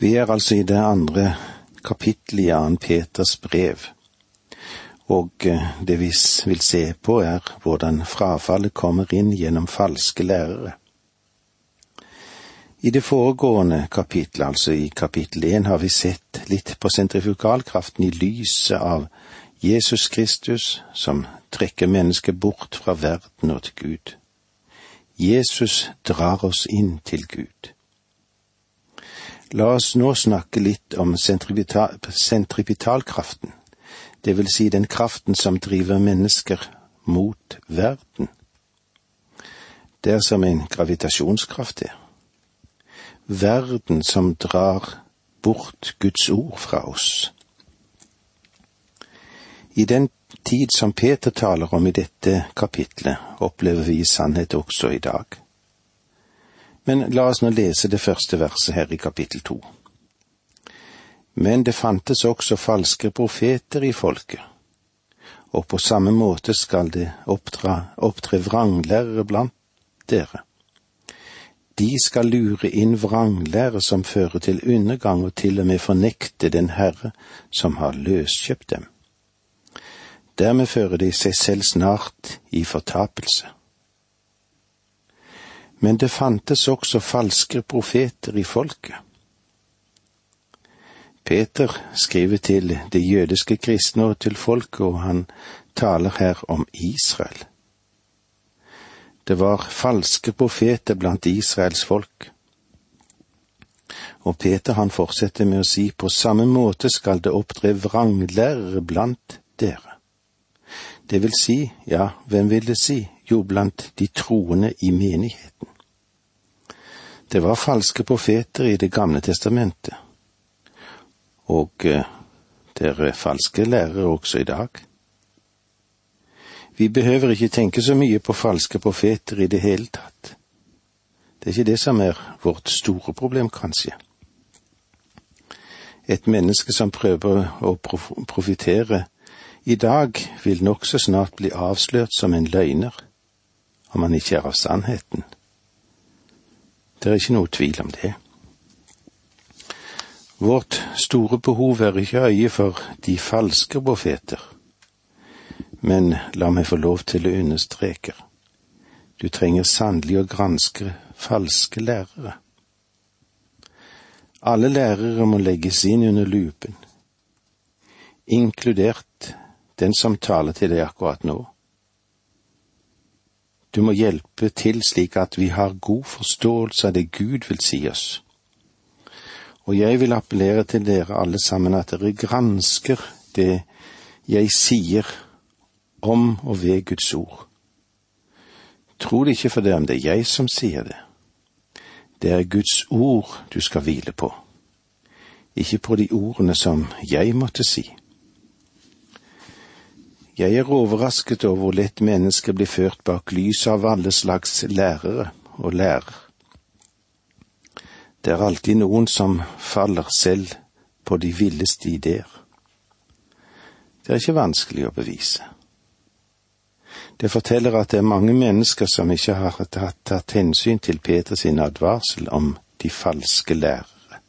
Vi er altså i det andre kapittelet i Jan Peters brev, og eh, det vi vil se på er hvordan frafallet kommer inn gjennom falske lærere. I det foregående kapittelet, altså i kapittel én, har vi sett litt på sentrifugalkraften i lyset av Jesus Kristus som trekker mennesket bort fra verden og til Gud. Jesus drar oss inn til Gud. La oss nå snakke litt om sentripitalkraften, det vil si den kraften som driver mennesker mot verden. Det er som en gravitasjonskraft, er. Verden som drar bort Guds ord fra oss. I den tid som Peter taler om i dette kapitlet, opplever vi i sannhet også i dag. Men la oss nå lese det første verset her i kapittel to. Men det fantes også falske profeter i folket, og på samme måte skal det opptre vranglærere blant dere. De skal lure inn vranglære som fører til undergang og til og med fornekte den Herre som har løskjøpt dem. Dermed fører de seg selv snart i fortapelse. Men det fantes også falske profeter i folket. Peter skriver til de jødiske kristne og til folket, og han taler her om Israel. Det var falske profeter blant Israels folk. Og Peter han fortsetter med å si på samme måte skal det opptre vranglærere blant dere. Det vil si, ja, hvem vil det si, jo, blant de troende i menigheten. Det var falske profeter i Det gamle testamentet, og dere det er falske lærere også i dag. Vi behøver ikke tenke så mye på falske profeter i det hele tatt. Det er ikke det som er vårt store problem, kanskje. Et menneske som prøver å profitere i dag vil nokså snart bli avslørt som en løgner, om han ikke er av sannheten. Det er ikke noe tvil om det. Vårt store behov er ikke øye for de falske profeter, men la meg få lov til å understreke, du trenger sannelig å granske falske lærere. Alle lærere må legges inn under lupen, inkludert den som taler til deg akkurat nå. Du må hjelpe til slik at vi har god forståelse av det Gud vil si oss. Og jeg vil appellere til dere alle sammen at dere gransker det jeg sier om og ved Guds ord. Tro det ikke for det om det er jeg som sier det. Det er Guds ord du skal hvile på, ikke på de ordene som jeg måtte si. Jeg er overrasket over hvor lett mennesker blir ført bak lyset av alle slags lærere og lærer. Det er alltid noen som faller selv på de villeste ideer. Det er ikke vanskelig å bevise. Det forteller at det er mange mennesker som ikke har tatt, tatt hensyn til Peters advarsel om de falske lærere.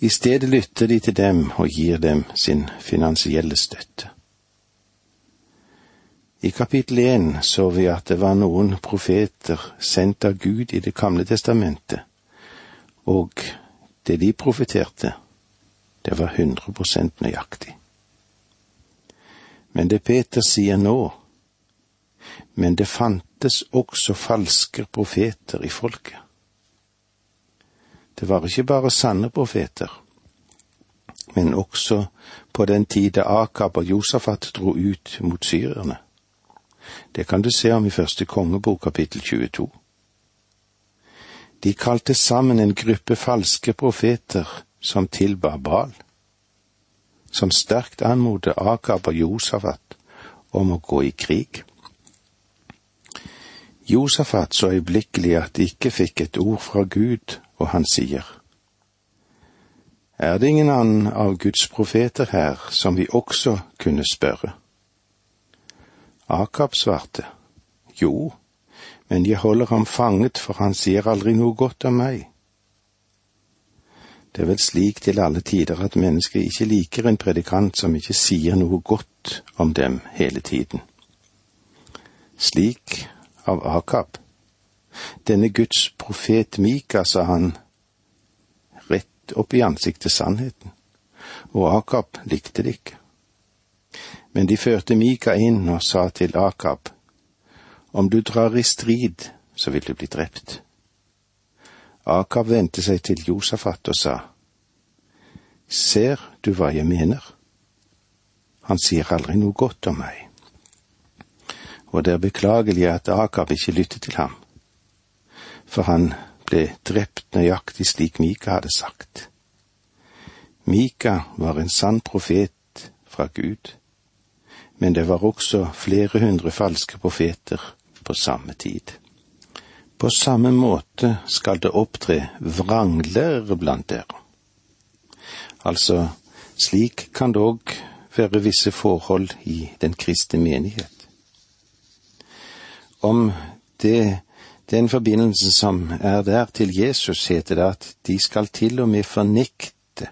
I stedet lytter de til dem og gir dem sin finansielle støtte. I kapittel én så vi at det var noen profeter sendt av Gud i Det gamle testamentet, og det de profeterte, det var 100% nøyaktig. Men det Peter sier nå, men det fantes også falske profeter i folket. Det var ikke bare sanne profeter, men også på den tid da Akab og Josafat dro ut mot syrerne. Det kan du se om i første kongebok kapittel 22. De kalte sammen en gruppe falske profeter som tilba Bal, som sterkt anmodet Akab og Josafat om å gå i krig. Josafat så øyeblikkelig at de ikke fikk et ord fra Gud, og han sier, Er det ingen annen av Guds profeter her som vi også kunne spørre? Akab svarte, Jo, men jeg holder ham fanget, for han sier aldri noe godt om meg. Det er vel slik til alle tider at mennesker ikke liker en predikant som ikke sier noe godt om dem hele tiden. Slik av Akab. Denne Guds profet Mika sa han rett opp i ansiktet sannheten, og Akab likte det ikke. Men de førte Mika inn og sa til Akab, om du drar i strid, så vil du bli drept. Akab vendte seg til Josafat og sa, Ser du hva jeg mener? Han sier aldri noe godt om meg. Og det er beklagelig at Akab ikke lyttet til ham, for han ble drept nøyaktig slik Mika hadde sagt. Mika var en sann profet fra Gud, men det var også flere hundre falske profeter på samme tid. På samme måte skal det opptre vranglærere blant dere. Altså, slik kan det òg være visse forhold i den kristne menighet. Om det, den forbindelsen som er der til Jesus, heter det at de skal til og med fornekte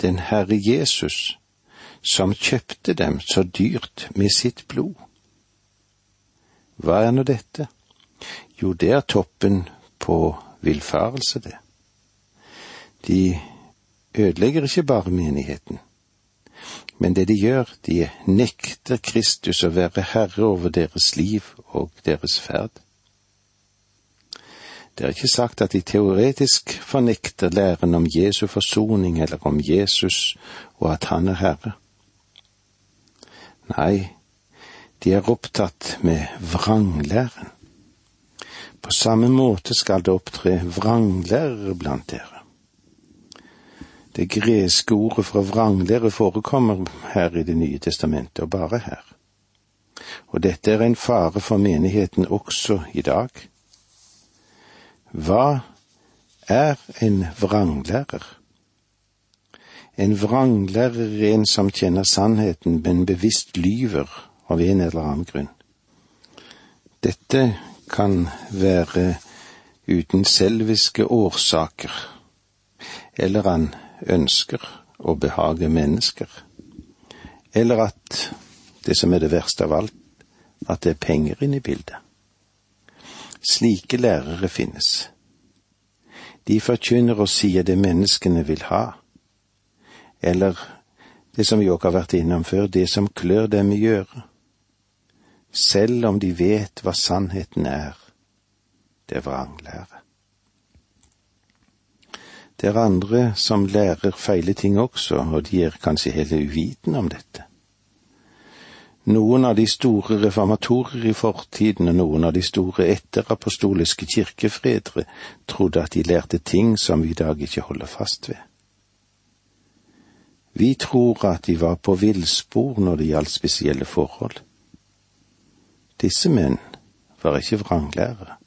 den Herre Jesus, som kjøpte dem så dyrt med sitt blod. Hva er nå dette? Jo, det er toppen på villfarelse, det. De ødelegger ikke bare menigheten, men det de gjør, de nekter Kristus å være herre over deres liv og deres ferd. Det er ikke sagt at de teoretisk fornekter læren om Jesu forsoning eller om Jesus og at han er herre. Nei, de er opptatt med vranglæren. På samme måte skal det opptre vranglærere blant dere. Det greske ordet for vranglære forekommer her i Det nye testamentet, og bare her. Og dette er en fare for menigheten også i dag. Hva er en vranglærer? En vranglærer er en som kjenner sannheten, men bevisst lyver av en eller annen grunn. Dette kan være uten selviske årsaker, eller han ønsker å behage mennesker, eller at det som er det verste av alt, at det er penger inne i bildet. Slike lærere finnes. De forkynner og sier det menneskene vil ha, eller det som vi òg har vært innom før, det som klør dem i øret selv om de vet hva sannheten er. Det er vranglære. Det er andre som lærer feile ting også, og de er kanskje hele uvitende om dette. Noen av de store reformatorer i fortiden og noen av de store etterapostoliske kirkefredere trodde at de lærte ting som vi i dag ikke holder fast ved. Vi tror at de var på villspor når det gjaldt spesielle forhold. Disse menn var ikke vranglærere.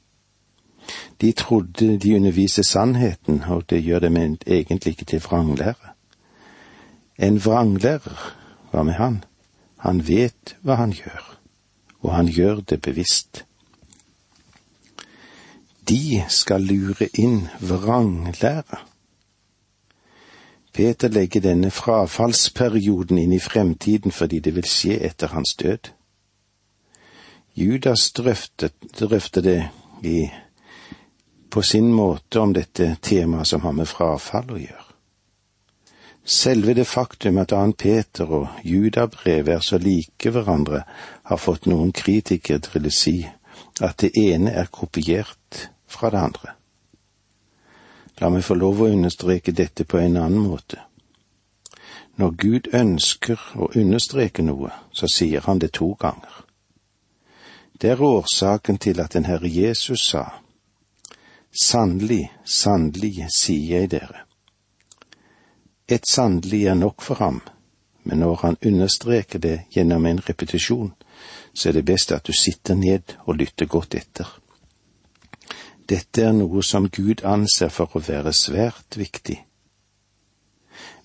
De trodde de underviste sannheten, og det gjør dem egentlig ikke til vranglære. En vranglærer, hva med han? Han vet hva han gjør, og han gjør det bevisst. De skal lure inn vranglære. Peter legger denne frafallsperioden inn i fremtiden fordi det vil skje etter hans død. Judas drøftet, det i, på sin måte om dette temaet som har med frafall å gjøre. Selve det faktum at annet Peter og Judabrevet er så like hverandre, har fått noen kritikere til å si at det ene er kopiert fra det andre. La meg få lov å understreke dette på en annen måte. Når Gud ønsker å understreke noe, så sier han det to ganger. Det er årsaken til at den Herre Jesus sa, Sannelig, sannelig, sier jeg dere. Et sannelig er nok for ham, men når han understreker det gjennom en repetisjon, så er det best at du sitter ned og lytter godt etter. Dette er noe som Gud anser for å være svært viktig.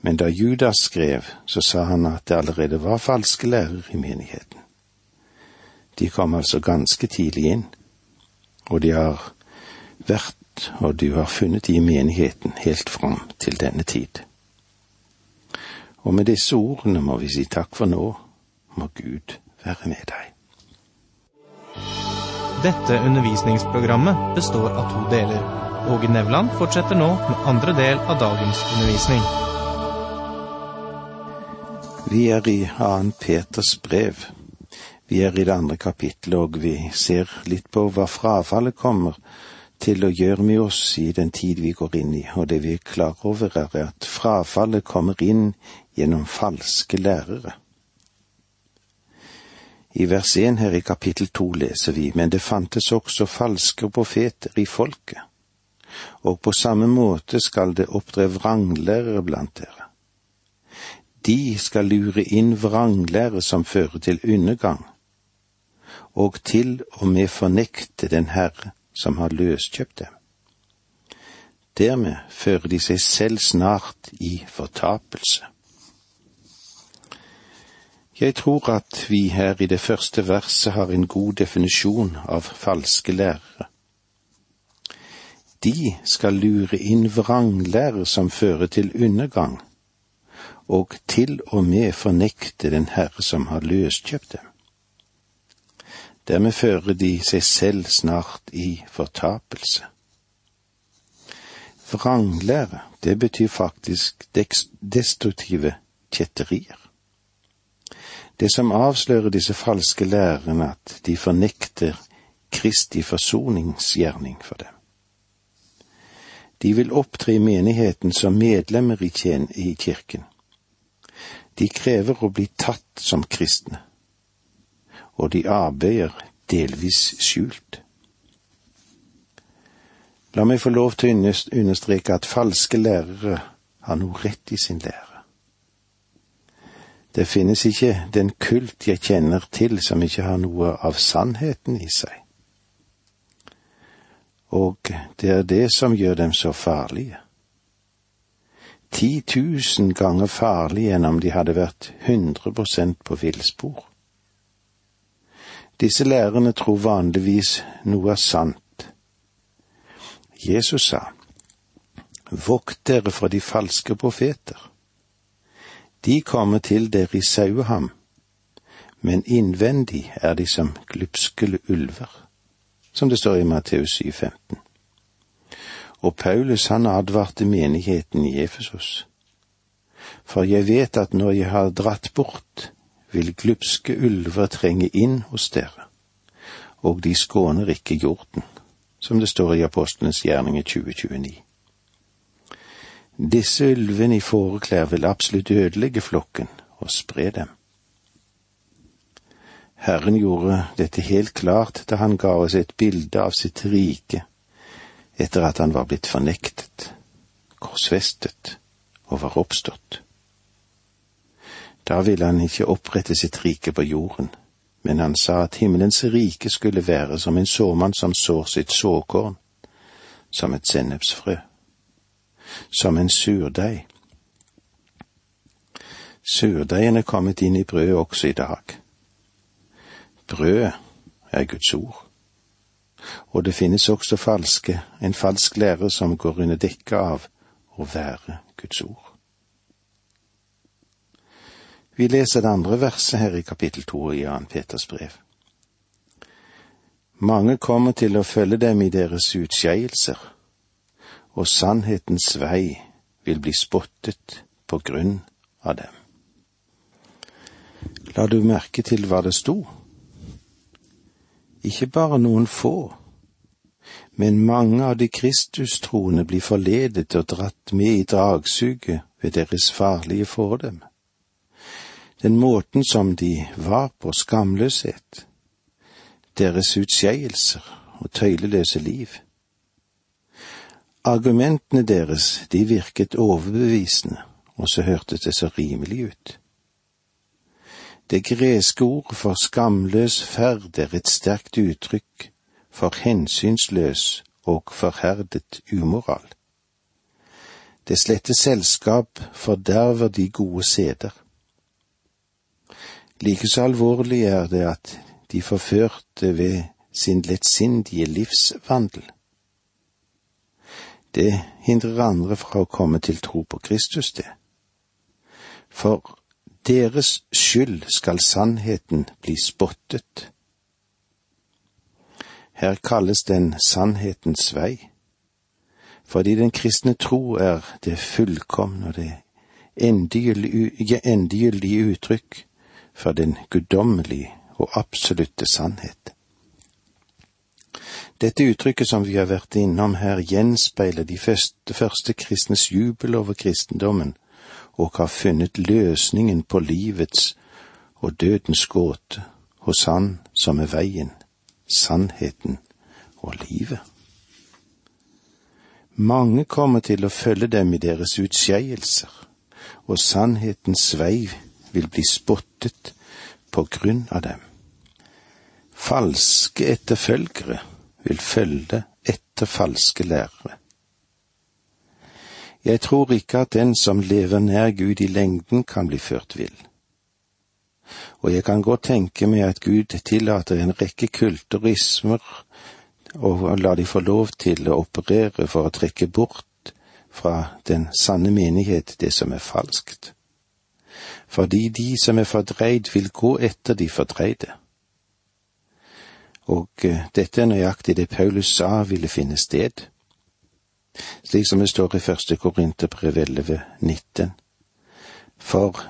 Men da Judas skrev, så sa han at det allerede var falske lærere i menigheten. De kom altså ganske tidlig inn, og de har vært og du har funnet de i menigheten helt fram til denne tid. Og med disse ordene må vi si takk for nå, må Gud være med deg. Dette undervisningsprogrammet består av to deler. Åge Nevland fortsetter nå med andre del av dagens undervisning. Vi er i 2. Peters brev. Vi er i det andre kapittelet, og vi ser litt på hva frafallet kommer til å gjøre med oss i den tid vi går inn i, og det vi er klar over, er at frafallet kommer inn gjennom falske lærere. I vers 1 her i kapittel 2 leser vi, men det fantes også falske profeter i folket, og på samme måte skal det opptre vranglærere blant dere. De skal lure inn vranglære som fører til undergang, og til og med fornekte den Herre som har løskjøpt dem. Dermed fører de seg selv snart i fortapelse. Jeg tror at vi her i det første verset har en god definisjon av falske lærere. De skal lure inn vranglærere som fører til undergang, og til og med fornekte den Herre som har løskjøpt dem. Dermed fører de seg selv snart i fortapelse. Vranglære, det betyr faktisk destruktive kjetterier. Det som avslører disse falske lærerne, at de fornekter Kristi forsoningsgjerning for dem. De vil opptre i menigheten som medlemmer i kirken. De krever å bli tatt som kristne og de arbeider delvis skjult. La meg få lov til å understreke at falske lærere har noe rett i sin lære. Det finnes ikke den kult jeg kjenner til som ikke har noe av sannheten i seg. Og det er det som gjør dem så farlige. Ti tusen ganger farlige enn om de hadde vært hundre prosent på villspor. Disse lærerne tror vanligvis noe er sant. Jesus sa, Vokt dere fra de falske profeter. De kommer til dere i saueham, men innvendig er de som glupske ulver, som det står i Matteus 7,15. Og Paulus han advarte menigheten i Efesos. For jeg vet at når jeg har dratt bort, vil glupske ulver trenge inn hos dere, og de skåner ikke jorden, som det står i Apostlenes gjerning i 2029. Disse ulvene i fåreklær vil absolutt ødelegge flokken og spre dem. Herren gjorde dette helt klart da han ga oss et bilde av sitt rike etter at han var blitt fornektet, korsfestet og var oppstått. Da ville han ikke opprette sitt rike på jorden, men han sa at himmelens rike skulle være som en såmann som sår sitt såkorn, som et sennepsfrø, som en surdeig. Surdeigen er kommet inn i brødet også i dag. Brødet er Guds ord. Og det finnes også falske, en falsk lærer som går under dekke av å være Guds ord. Vi leser det andre verset her i kapittel to i Jan Peters brev. Mange kommer til å følge dem i deres utskeielser, og sannhetens vei vil bli spottet på grunn av dem. La du merke til hva det sto? Ikke bare noen få, men mange av de kristustroende blir forledet og dratt med i dragsuget ved deres farlige fordømme den måten som de var på, skamløshet, deres utskeielser og tøyleløse liv. Argumentene deres, de virket overbevisende, og så hørtes det så rimelig ut. Det greske ordet for skamløs ferd er et sterkt uttrykk for hensynsløs og forherdet umoral. Det slette selskap forderver de gode seder. Likeså alvorlig er det at de forførte ved sin lettsindige livsvandel. Det hindrer andre fra å komme til tro på Kristus, det. For deres skyld skal sannheten bli spottet. Her kalles den sannhetens vei, fordi den kristne tro er det fullkomne og det endegyldige uttrykk for den guddommelige og absolutte sannhet. Dette uttrykket som vi har vært innom her, gjenspeiler de første, første kristnes jubel over kristendommen og har funnet løsningen på livets og dødens gåte hos Han som er veien, sannheten og livet. Mange kommer til å følge dem i deres utskeielser, og sannhetens vei vil bli spottet på grunn av dem. Falske etterfølgere vil følge etter falske lærere. Jeg tror ikke at den som lever nær Gud i lengden kan bli ført vill. Og jeg kan godt tenke meg at Gud tillater en rekke kulturismer og lar de få lov til å operere for å trekke bort fra den sanne menighet det som er falskt. Fordi de som er fordreid, vil gå etter de fordreide. Og eh, dette er nøyaktig det Paulus sa ville finne sted slik som det står i første Korinterbrev 11, 19. For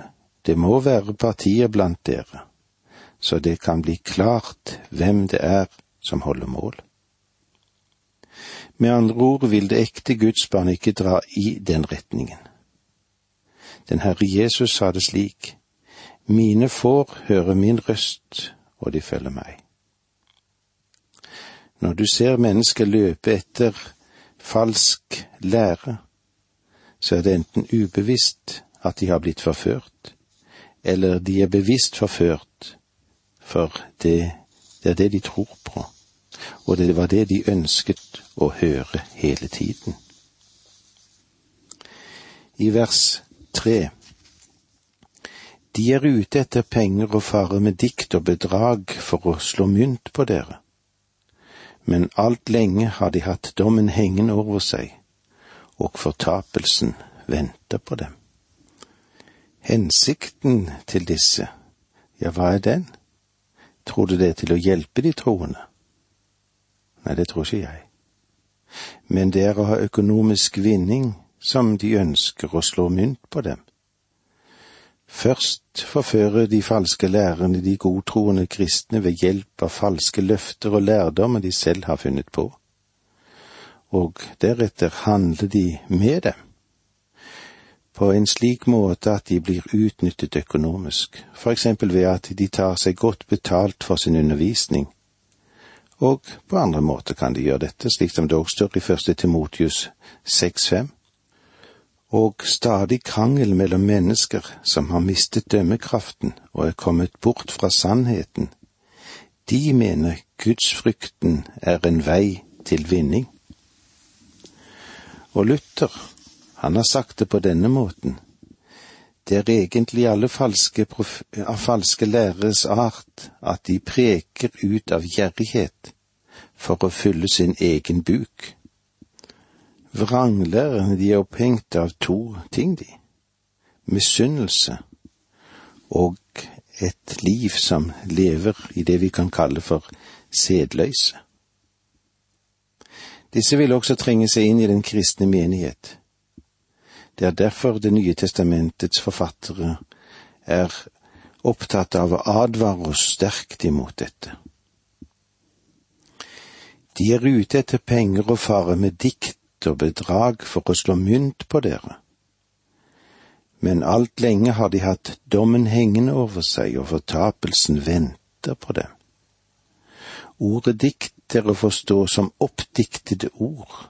det må være partier blant dere, så det kan bli klart hvem det er som holder mål. Med andre ord vil det ekte Guds barn ikke dra i den retningen. Den Herre Jesus sa det slik, Mine får høre min røst, og de følger meg. Når du ser mennesker løpe etter falsk lære, så er det enten ubevisst at de har blitt forført, eller de er bevisst forført, for det, det er det de tror på, og det var det de ønsket å høre hele tiden. I vers tre. De er ute etter penger og farer med dikt og bedrag for å slå mynt på dere men alt lenge har de hatt dommen hengende over seg, og fortapelsen venter på dem. Hensikten til disse, ja, hva er den? Tror du det er til å hjelpe de troende? Nei, det tror ikke jeg. Men det er å ha økonomisk vinning som de ønsker å slå mynt på dem. Først forfører de falske lærerne de godtroende kristne ved hjelp av falske løfter og lærdommer de selv har funnet på, og deretter handler de med dem på en slik måte at de blir utnyttet økonomisk, for eksempel ved at de tar seg godt betalt for sin undervisning, og på andre måter kan de gjøre dette, slik som det også står i første Timotius 6.5 og stadig krangel mellom mennesker som har mistet dømmekraften og er kommet bort fra sannheten, de mener gudsfrykten er en vei til vinning. Og Luther, han har sagt det på denne måten. Det er egentlig alle falske, av falske læreres art at de preker ut av gjerrighet for å fylle sin egen buk Vranglærerne de er opphengt av to ting, de. Misunnelse og et liv som lever i det vi kan kalle for sedløse. Disse vil også trenge seg inn i den kristne menighet. Det er derfor Det nye testamentets forfattere er opptatt av å advare oss sterkt imot dette. De er ute etter penger og fare med dikt og bedrag for å slå mynt på dere. Men alt lenge har de hatt dommen hengende over seg, og fortapelsen venter på dem. Ordet dikt er å forstå som oppdiktede ord,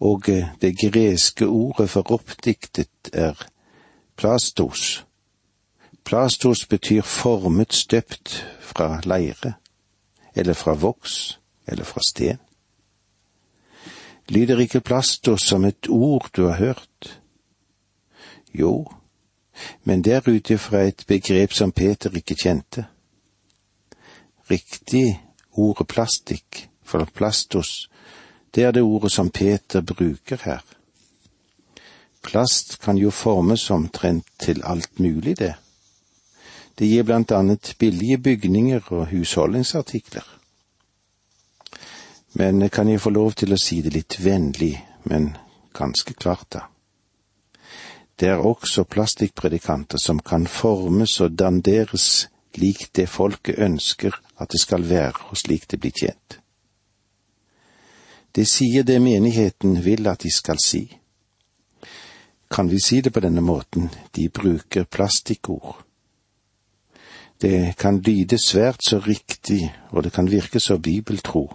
og eh, det greske ordet for oppdiktet er plastos. Plastos betyr formet støpt fra leire, eller fra voks, eller fra sten. Lyder ikke plastos som et ord du har hørt? Jo, men det er ut ifra et begrep som Peter ikke kjente. Riktig ordet plastikk, for plastos, Det er det ordet som Peter bruker her. Plast kan jo formes omtrent til alt mulig, det. Det gir blant annet billige bygninger og husholdningsartikler. Men kan jeg få lov til å si det litt vennlig, men ganske klart, da. Det er også plastikkpredikanter som kan formes og danderes lik det folket ønsker at det skal være, og slik det blir tjent. Det sier det menigheten vil at de skal si. Kan vi si det på denne måten, de bruker plastikkord. Det kan lyde svært så riktig, og det kan virke så bibeltro,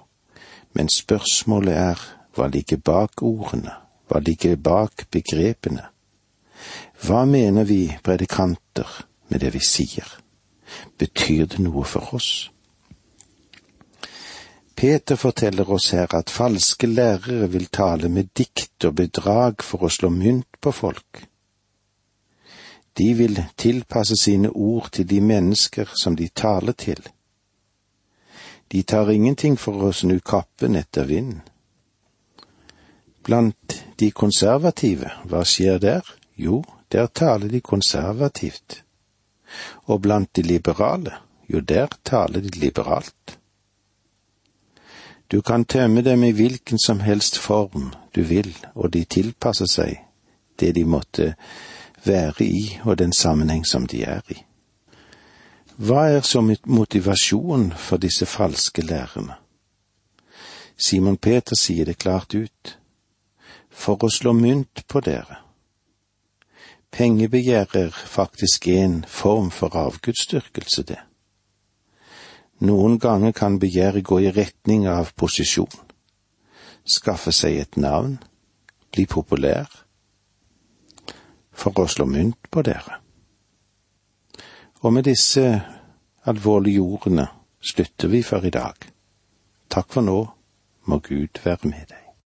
men spørsmålet er hva ligger bak ordene, hva ligger bak begrepene? Hva mener vi predikanter med det vi sier? Betyr det noe for oss? Peter forteller oss her at falske lærere vil tale med dikt og bedrag for å slå mynt på folk. De vil tilpasse sine ord til de mennesker som de taler til. De tar ingenting for å snu kappen etter vinden. Blant de konservative, hva skjer der? Jo, der taler de konservativt. Og blant de liberale, jo, der taler de liberalt. Du kan tømme dem i hvilken som helst form du vil, og de tilpasser seg det de måtte være i og den sammenheng som de er i. Hva er så motivasjon for disse falske lærerne? Simon Peter sier det klart ut. For å slå mynt på dere. Pengebegjær er faktisk en form for avgudsdyrkelse, det. Noen ganger kan begjæret gå i retning av posisjon, skaffe seg et navn, bli populær, for å slå mynt på dere. Og med disse alvorlige ordene slutter vi for i dag. Takk for nå, må Gud være med deg.